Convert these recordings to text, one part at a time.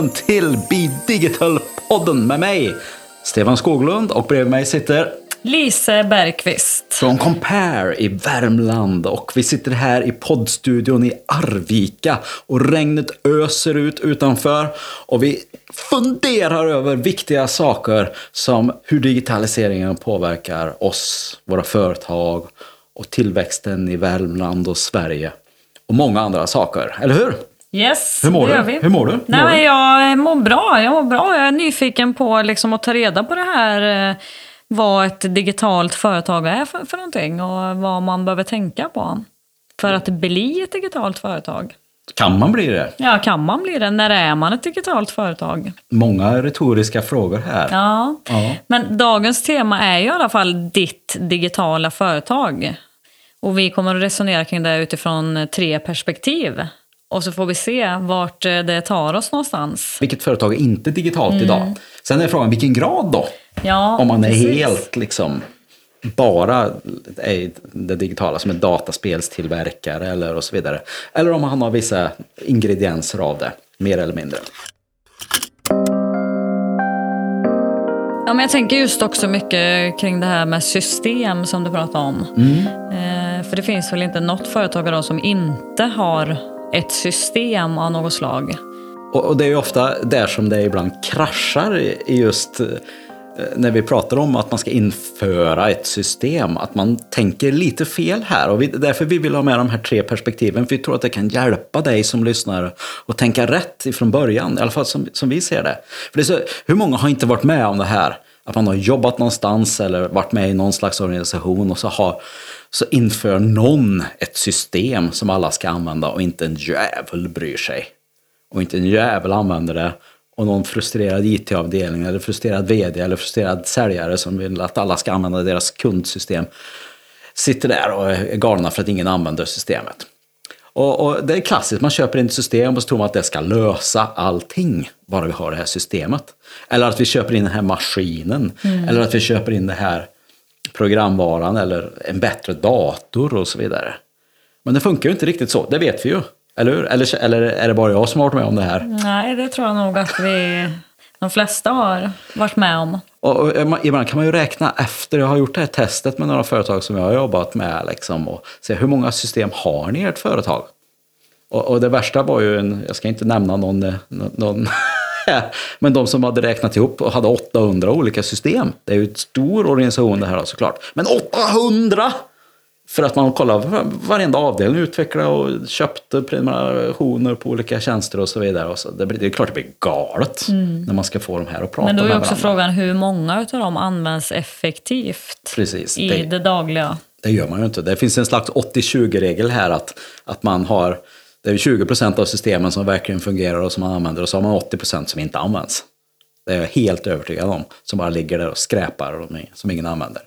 Välkommen till Be Digital-podden med mig, Stefan Skoglund, och bredvid mig sitter Lise Bergqvist. från Compare i Värmland och vi sitter här i poddstudion i Arvika och regnet öser ut utanför och vi funderar över viktiga saker som hur digitaliseringen påverkar oss, våra företag och tillväxten i Värmland och Sverige och många andra saker, eller hur? Yes, Hur mår det du? gör vi. Hur mår du? Hur Nej, mår men du? jag mår bra. Jag mår bra. Jag är nyfiken på liksom, att ta reda på det här. eh, Vad ett digitalt företag är för, för någonting och vad man behöver tänka på. För att bli ett digitalt företag. Kan man bli det? Ja, kan man bli det? När är man ett digitalt företag? Många retoriska frågor här. Ja. Ja. Men dagens tema är ju i alla fall ditt digitala företag. Och vi kommer att resonera kring det utifrån tre perspektiv. Och så får vi se vart eh, det tar oss någonstans. Vilket företag är inte digitalt idag? Sen är frågan vilken grad då? Ja, Om man är precis. helt liksom bara är det digitala som en dataspelstillverkare eller och så vidare. Eller om han har vissa ingredienser av det, mer eller mindre. Ja, men jag tänker just också mycket kring det här med system som du pratade om. Eh, för det finns väl inte något företag idag som inte har ett system av något slag. Och, och det är ju ofta där som det ibland kraschar just eh, när vi pratar om att man ska införa ett system, att man tänker lite fel här. Och vi, därför vi vill ha med de här tre perspektiven, för vi tror att det kan hjälpa dig som lyssnar att tänka rätt ifrån början, i alla fall som, som vi ser det. För det så, hur många har inte varit med om det här? Att man har jobbat någonstans eller varit med i någon slags organisation och så, har, så inför någon ett system som alla ska använda och inte en jävel bryr sig och inte en jävel använder det och någon frustrerad IT-avdelning eller frustrerad VD eller frustrerad säljare som vill att alla ska använda deras kundsystem sitter där och är galna för att ingen använder systemet. Och, och det är klassiskt, man köper in ett system och så tror man att det ska lösa allting, bara vi har det här systemet. Eller att vi köper in den här maskinen, eller att vi köper in det här programvaran eller en bättre dator och så vidare. Men det funkar ju inte riktigt så, det vet vi ju. Eller hur? Eller, eller är det bara jag som har varit med om det här? Nej, det tror jag nog att vi, de flesta har varit med om. Och, ibland kan man ju räkna efter, jag har gjort det här testet med några företag som jag har jobbat med, liksom, och se hur många system har ni i ert företag? Och, och det värsta var ju, en, jag ska inte nämna någon, eh, någon men de som hade räknat ihop och hade 800 olika system. Det är ju en stor organisation det här såklart. Men 800! För att man kollar varenda avdelning utvecklade och köpte prenumerationer på olika tjänster och så vidare. Och så det, blir, det är klart det blir galet när man ska få de här att prata Men då är med också varandra. frågan hur många av dem används effektivt Precis. i Det- det dagliga. Det gör man ju inte. Det finns en slags 80-20-regel här att, att man har det är 20% av systemen som verkligen fungerar och som man använder och så har man 80% som inte används. Det är jag helt övertygad om. Som bara ligger där och skräpar och som ingen använder.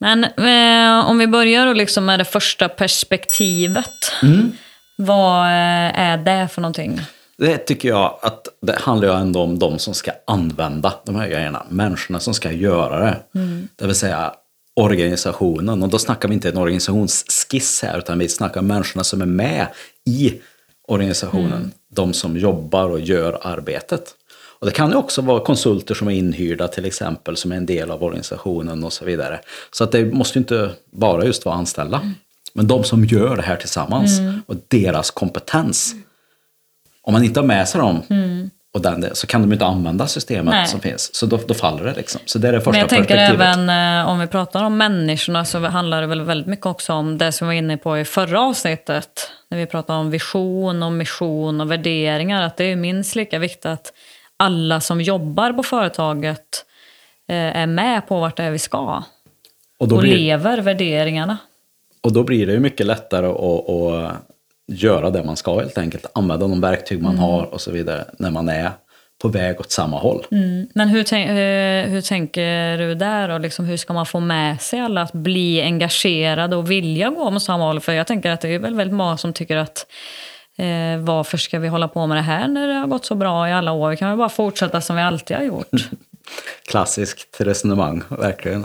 Men eh, om vi börjar då liksom med det första perspektivet. Mm. Vad eh, är det för någonting? Det tycker jag att det handlar ändå om de som ska använda de här grejerna. Människorna som ska göra det. Det vill säga organisationen. Och då snackar vi inte en organisationsskiss här utan vi snackar människorna som är med i organisationen. De som jobbar och gör arbetet. Och det kan ju också vara konsulter som är inhyrda till exempel som är en del av organisationen och så vidare. Så att det måste ju inte bara just vara anställda. Men de som gör det här tillsammans och deras kompetens. Om man inte har med sig dem och den, så kan de inte använda systemet Nej. som finns. Så då, då faller det liksom. Så det är det första Men jag tänker även eh, om vi pratar om människorna så handlar det väl väldigt mycket också om det som vi var inne på i förra avsnittet. När vi pratade om vision och mission och värderingar. Att det är minst lika viktigt att alla som jobbar på företaget eh, är med på vart det är vi ska. Och då, Och blir, lever värderingarna. och då blir det ju mycket lättare att, att göra det man ska helt enkelt. Använda de verktyg man har och så vidare när man är på väg åt samma håll. Mm. Men hur, tän- eh, hur tänker du där? Och liksom, hur ska man få med sig alla att bli engagerade och vilja gå mot samma håll? För jag tänker att det är väl väldigt många som tycker att eh, varför ska vi hålla på med det här när det har gått så bra i alla år? Vi kan väl bara fortsätta som vi alltid har gjort. Klassiskt resonemang, verkligen.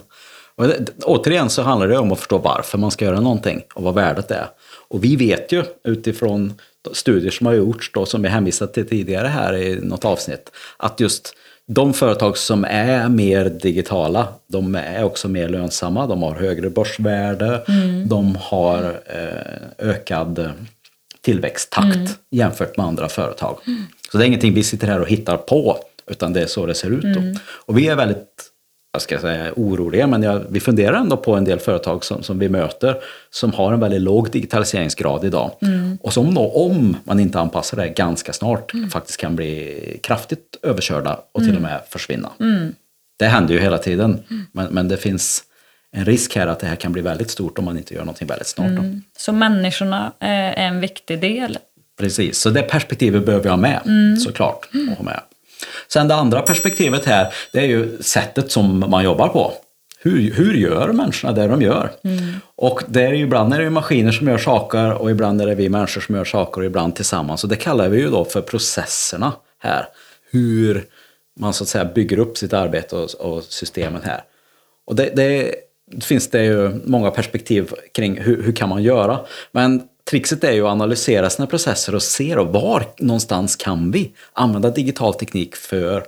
Och det, återigen så handlar det om att förstå varför man ska göra någonting och vad värdet är. Och vi vet ju utifrån studier som har gjorts då, som vi hänvisat till tidigare här i något avsnitt, att just de företag som är mer digitala, de är också mer lönsamma, de har högre börsvärde, mm. de har eh, ökad tillväxttakt mm. jämfört med andra företag. Mm. Så det är ingenting vi sitter här och hittar på, utan det är så det ser ut. Mm. Och vi är väldigt jag ska säga oroliga, men jag, vi funderar ändå på en del företag som, som vi möter som har en väldigt låg digitaliseringsgrad idag. Mm. Och som då, om man inte anpassar det ganska snart, mm. faktiskt kan bli kraftigt överkörda och till och med försvinna. Det händer ju hela tiden, men, men det finns en risk här att det här kan bli väldigt stort om man inte gör någonting väldigt snart. Mm. Så människorna är en viktig del? Precis, så det perspektivet behöver vi ha med mm. såklart. Och ha med. Sen det andra perspektivet här, det är ju sättet som man jobbar på. Hur, hur gör människorna det de gör? Mm. Och det är ju, ibland är det maskiner som gör saker och ibland är det vi människor som gör saker och ibland tillsammans. Och det kallar vi ju då för processerna här. Hur man så att säga bygger upp sitt arbete och, och systemen här. Och det, det, finns det ju många perspektiv kring hur, hur kan man göra. Men trixet är ju att analysera sina processer och se då var någonstans kan vi använda digital teknik för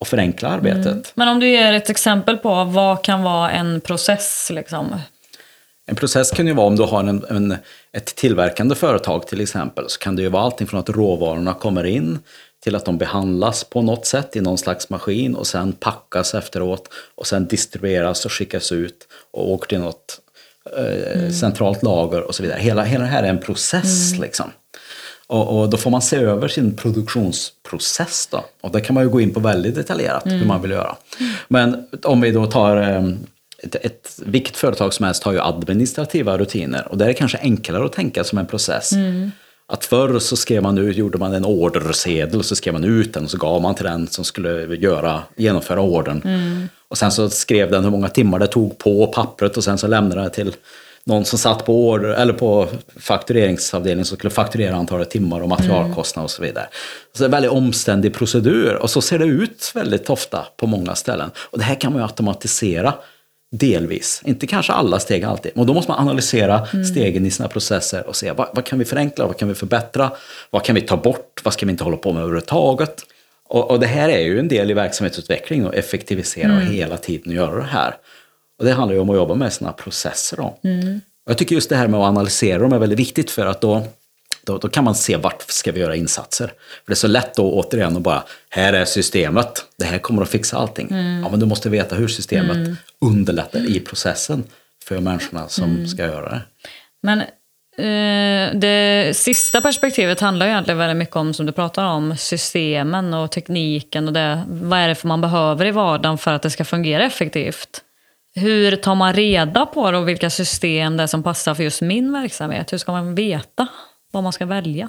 att förenkla arbetet. Mm. Men om du ger ett exempel på vad kan vara en process? Liksom? En process kan ju vara om du har en, en, ett tillverkande företag till exempel, så kan det ju vara allting från att råvarorna kommer in till att de behandlas på något sätt i någon slags maskin och sen packas efteråt och sen distribueras och skickas ut och åker till något eh, mm. centralt lager och så vidare. Hela, hela det här är en process mm. liksom. Och, och, då får man se över sin produktionsprocess då. Och det kan man ju gå in på väldigt detaljerat mm. hur man vill göra. Men om vi då tar eh, ett, ett, vilket företag som helst har ju administrativa rutiner och där är det kanske enklare att tänka som en process. Mm. Att förr så skrev man ut, gjorde man en ordersedel och så skrev man ut den och så gav man till den som skulle göra, genomföra ordern. Mm. Och sen så skrev den hur många timmar det tog på pappret och sen så lämnade det till någon som satt på order, eller på faktureringsavdelningen som skulle fakturera antalet timmar och materialkostnader och så vidare. Så det är en väldigt omständig procedur och så ser det ut väldigt ofta på många ställen. Och det här kan man ju automatisera Delvis, inte kanske alla steg alltid. Och då måste man analysera mm. stegen i sina processer och se vad, vad, kan vi förenkla, vad kan vi förbättra, vad kan vi ta bort, vad ska vi inte hålla på med överhuvudtaget. Och, och det här är ju en del i verksamhetsutveckling och effektivisera mm. och hela tiden göra det här. Och det handlar ju om att jobba med sina processer. Då. Mm. Jag tycker just det här med att analysera dem är väldigt viktigt för att då då, då, kan man se vart ska vi göra insatser. För det är så lätt då återigen att bara, här är systemet, det här kommer att fixa allting. Mm. Ja, men du måste veta hur systemet mm. underlättar i processen för människorna som mm. ska göra det. Men eh, det sista perspektivet handlar ju egentligen väldigt mycket om, som du pratar om, systemen och tekniken och det. Vad är det för man behöver i vardagen för att det ska fungera effektivt? Hur tar man reda på då vilka system det är som passar för just min verksamhet? Hur ska man veta? Vad man ska välja?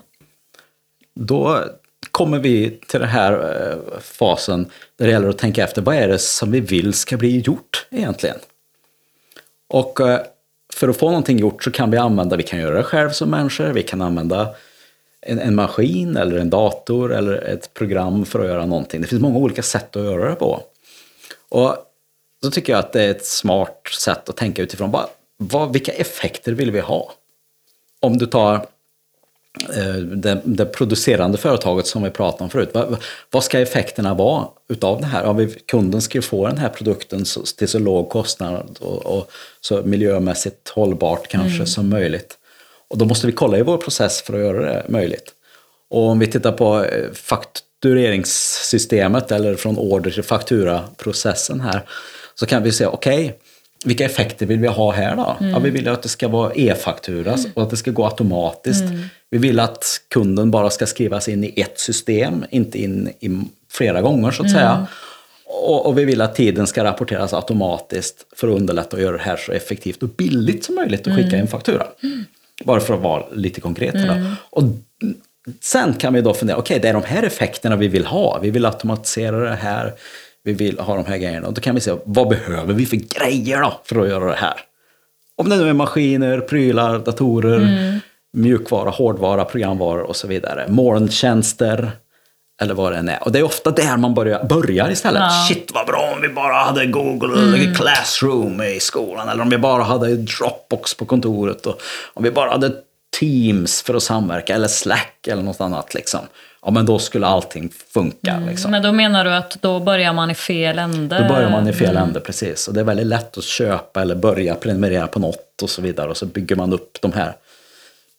Då kommer vi till den här eh, fasen där det gäller att tänka efter vad är det som vi vill ska bli gjort egentligen? Och eh, för att få någonting gjort så kan vi använda, vi kan göra det själv som människor, vi kan använda en, en, maskin eller en dator eller ett program för att göra någonting. Det finns många olika sätt att göra det på. Och då tycker jag att det är ett smart sätt att tänka utifrån bara, vad, vilka effekter vill vi ha? Om du tar det, det, producerande företaget som vi pratade om förut. Vad, vad ska effekterna vara utav det här? Ja, vi, kunden ska få den här produkten så, till så låg kostnad och, och så miljömässigt hållbart kanske mm. som möjligt. Och då måste vi kolla i vår process för att göra det möjligt. Och om vi tittar på eh, faktureringssystemet eller från order till fakturaprocessen här så kan vi se, okej, okay, vilka effekter vill vi ha här då? Mm. Ja, vi vill att det ska vara e-faktura mm. och att det ska gå automatiskt. Mm. Vi vill att kunden bara ska skrivas in i ett system, inte in i flera gånger så att säga. Mm. Och, och, vi vill att tiden ska rapporteras automatiskt för att underlätta och göra det här så effektivt och billigt som möjligt att skicka mm. en faktura. Mm. Bara för att vara lite konkret. Och sen kan vi då fundera, okej okay, det är de här effekterna vi vill ha. Vi vill automatisera det här vi vill ha de här grejerna. Och då kan vi se, vad behöver vi för grejer då för att göra det här? Om det nu är maskiner, prylar, datorer, mm. mjukvara, hårdvara, programvaror och så vidare. Molntjänster eller vad det än är. Och det är ofta där man börjar, börjar istället. Ja. Shit vad bra om vi bara hade Google mm. Classroom i skolan. Eller om vi bara hade Dropbox på kontoret. Och om vi bara hade Teams för att samverka eller Slack eller något annat. Liksom. Ja, men då skulle allting funka. Liksom. Men då menar du att då börjar man i fel ände? Då börjar man i fel ände, precis. Och det är väldigt lätt att köpa eller börja prenumerera på något och så vidare. Och så bygger man upp de här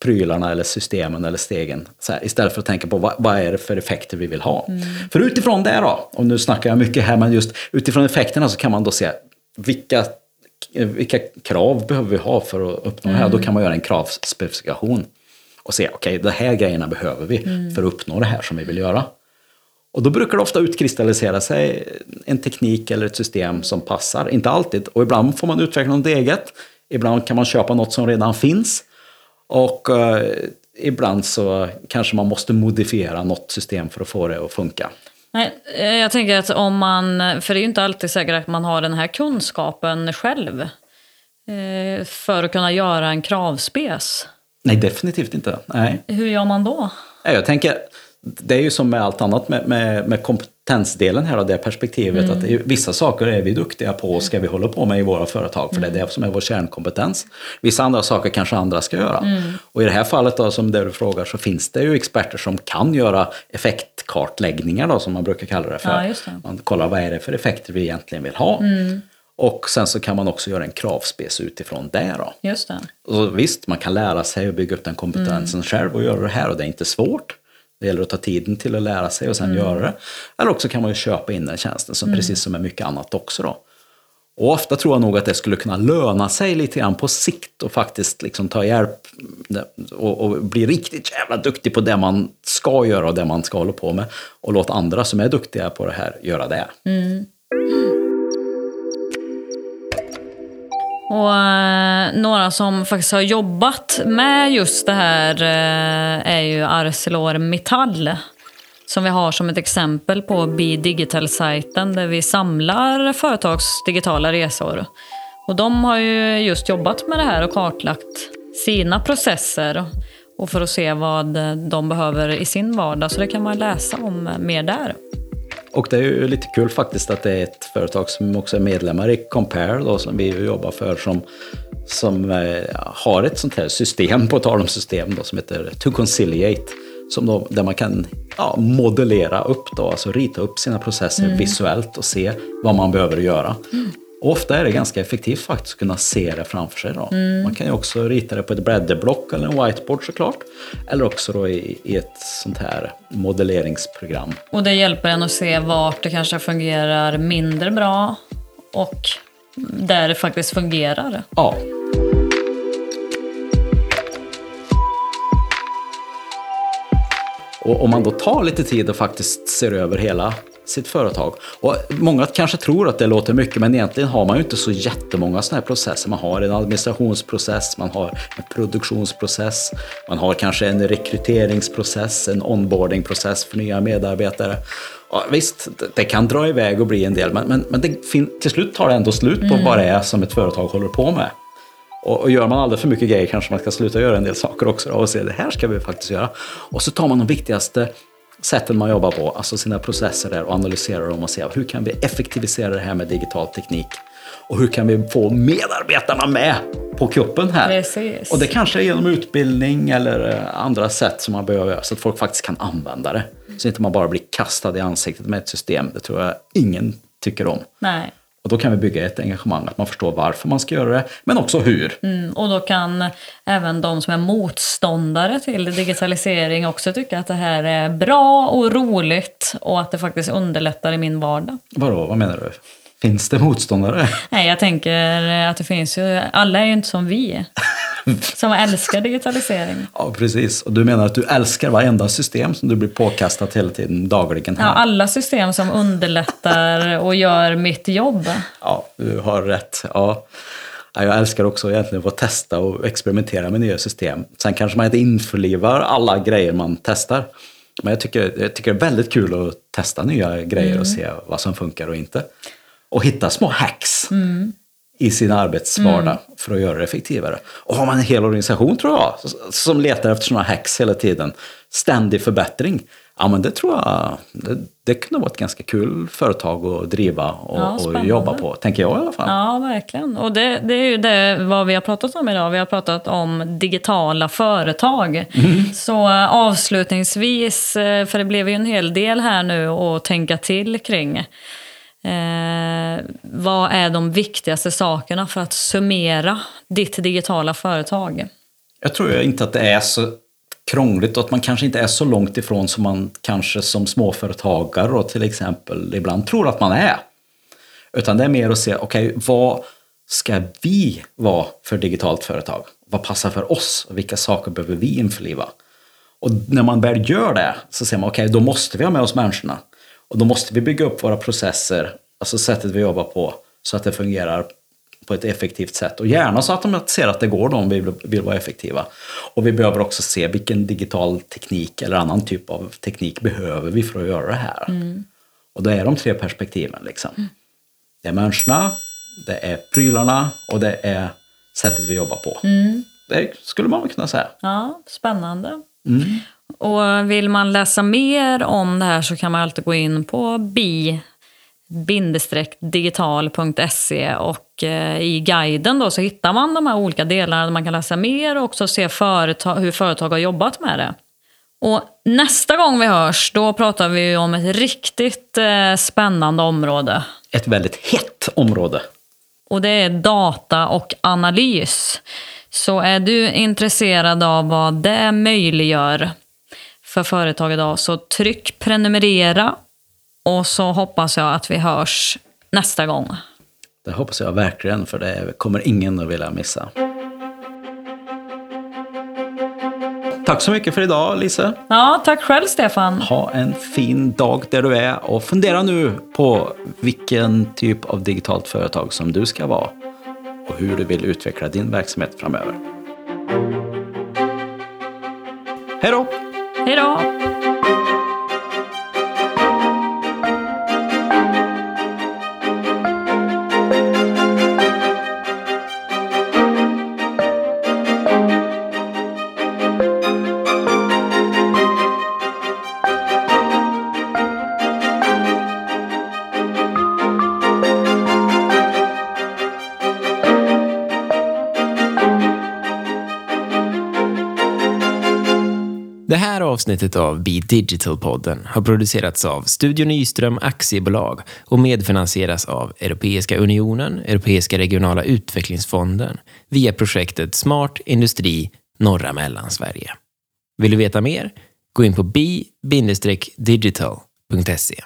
prylarna eller systemen eller stegen. Här, istället för att tänka på vad, vad, är det för effekter vi vill ha. Mm. För utifrån det då, och nu snackar jag mycket här, men just utifrån effekterna så kan man då se vilka, vilka krav behöver vi ha för att uppnå mm. det här. Då kan man göra en kravspecifikation och se, okej, okay, de här grejerna behöver vi mm. för att uppnå det här som vi vill göra. Och då brukar det ofta utkristallisera sig en teknik eller ett system som passar. Inte alltid, och ibland får man utveckla något eget. Ibland kan man köpa något som redan finns. Och eh, ibland så kanske man måste modifiera något system för att få det att funka. Nej, eh, jag tänker att om man, för det är ju inte alltid säkert att man har den här kunskapen själv eh, för att kunna göra en kravspes. Nej, definitivt inte. Nej. Hur gör man då? Jag tänker, det är ju som med allt annat med, med, med kompetensdelen här och det perspektivet mm. att är, vissa saker är vi duktiga på och ska vi hålla på med i våra företag för mm. det är det som är vår kärnkompetens. Vissa andra saker kanske andra ska göra. Mm. Och i det här fallet då, som det du frågar så finns det ju experter som kan göra effektkartläggningar då som man brukar kalla det för. Ja, det. Man kollar vad är det för effekter vi egentligen vill ha. Och sen så kan man också göra en kravspec utifrån det. Då. Just det. Och visst, man kan lära sig och bygga upp den kompetensen mm. själv och göra det här och det är inte svårt. Det gäller att ta tiden till att lära sig och sen mm. göra det. Eller också kan man ju köpa in den tjänsten, som, mm. precis som med mycket annat också. Då. Och ofta tror jag nog att det skulle kunna löna sig lite grann på sikt och faktiskt liksom ta hjälp och, och, bli riktigt jävla duktig på det man ska göra och det man ska hålla på med. Och låta andra som är duktiga på det här göra det. Mm. Och eh, några som faktiskt har jobbat med just det här eh, är ju ArcelorMittal. Som vi har som ett exempel på Be Digital-sajten där vi samlar företags digitala resor. Och de har ju just jobbat med det här och kartlagt sina processer och för att se vad de behöver i sin vardag. Så det kan man läsa om mer där. Och det är ju lite kul faktiskt att det är ett företag som också är medlemmar i Compare då, som vi jobbar för som, som eh, har ett sånt här system, på tal om system, då, som heter To Conciliate. Som då, där man kan ja, modellera upp, då, alltså rita upp sina processer mm. visuellt och se vad man behöver göra. Mm. Ofta är det ganska effektivt faktiskt att kunna se det framför sig. Då. Mm. Man kan ju också rita det på ett blädderblock eller en whiteboard såklart. Eller också då i, i, ett sånt här modelleringsprogram. Och det hjälper en att se vart det kanske fungerar mindre bra och där det faktiskt fungerar. Ja. Och om man då tar lite tid och faktiskt ser över hela sitt företag. Och många kanske tror att det låter mycket, men egentligen har man ju inte så jättemånga sådana här processer. Man har en administrationsprocess, man har en produktionsprocess, man har kanske en rekryteringsprocess, en onboardingprocess för nya medarbetare. Ja, visst, det kan dra iväg och bli en del, men, men, men det, till slut tar det ändå slut på mm. vad det är som ett företag håller på med. Och, och gör man alldeles för mycket grejer kanske man ska sluta göra en del saker också och se det här ska vi faktiskt göra. Och så tar man de viktigaste sätten man jobbar på, alltså sina processer där och analyserar dem och ser hur kan vi effektivisera det här med digital teknik och hur kan vi få medarbetarna med på kuppen här? Precis. Och det kanske är genom utbildning eller eh, andra sätt som man behöver göra så att folk faktiskt kan använda det. Så inte man bara blir kastad i ansiktet med ett system. Det tror jag ingen tycker om. Nej. Och då kan vi bygga ett engagemang, att man förstår varför man ska göra det, men också hur. Mm, och då kan även de som är motståndare till digitalisering också tycka att det här är bra och roligt och att det faktiskt underlättar i min vardag. Vadå, vad menar du? Finns det motståndare? Nej, jag tänker att det finns ju, alla är ju inte som vi. som älskar digitalisering. Ja, precis. Och du menar att du älskar varenda system som du blir påkastat hela tiden, dagligen? Här. Ja, alla system som underlättar och gör mitt jobb. Ja, du har rätt. Ja. Jag älskar också egentligen att få testa och experimentera med nya system. Sen kanske man inte införlivar alla grejer man testar. Men jag tycker, jag tycker det är väldigt kul att testa nya grejer mm. och se vad som funkar och inte. Och hitta små hacks. Mm i sin arbetsvardag mm. för att göra det effektivare. Och har man en hel organisation, tror jag, som letar efter sådana hacks hela tiden, ständig förbättring, Ja, men det tror jag. Det, det kunde vara ett ganska kul företag att driva och, Ja, och jobba på, tänker jag i alla fall. Ja, verkligen. Och det, det är ju det vad vi har pratat om idag. Vi har pratat om digitala företag. Så eh, avslutningsvis, eh, för det blev ju en hel del här nu att tänka till kring. Eh, vad är de viktigaste sakerna för att summera ditt digitala företag? Jag tror inte att det är så krångligt och att man kanske inte är så långt ifrån som man kanske som småföretagare och till exempel ibland tror att man är. Utan det är mer att se, okej, vad ska vi vara för digitalt företag? Vad passar för oss? Vilka saker behöver vi införliva? Och när man väl gör det så ser man, okej, då måste vi ha med oss människorna. Och då måste vi bygga upp våra processer, alltså sättet vi jobbar på, så att det fungerar på ett effektivt sätt. Och gärna så automatisera att det går då om vi vill, vara effektiva. Och vi behöver också se vilken digital teknik eller annan typ av teknik behöver vi för att göra det här. Och det är de tre perspektiven. Liksom. Det är människorna, det är prylarna och det är sättet vi jobbar på. Det skulle man kunna säga. Ja, spännande. Och vill man läsa mer om det här så kan man alltid gå in på bi digital.se och eh, i guiden då så hittar man de här olika delarna där man kan läsa mer och också se företag, hur företag har jobbat med det. Och nästa gång vi hörs då pratar vi om ett riktigt eh, spännande område. Ett väldigt hett område. Och det är data och analys. Så är du intresserad av vad det möjliggör för företag idag så tryck prenumerera och så hoppas jag att vi hörs nästa gång. Det hoppas jag verkligen, för det kommer ingen att vilja missa. Tack så mycket för idag, Lise. Ja, tack själv Stefan. Ha en fin dag där du är och fundera nu på vilken typ av digitalt företag som du ska vara och hur du vill utveckla din verksamhet framöver. Hej då! Hej då! Avsnittet av Be Digital-podden har producerats av Studio Nyström Aktiebolag och medfinansieras av Europeiska Unionen, Europeiska regionala utvecklingsfonden via projektet Smart Industri Norra Mellansverige. Vill du veta mer? Gå in på bi-digital.se.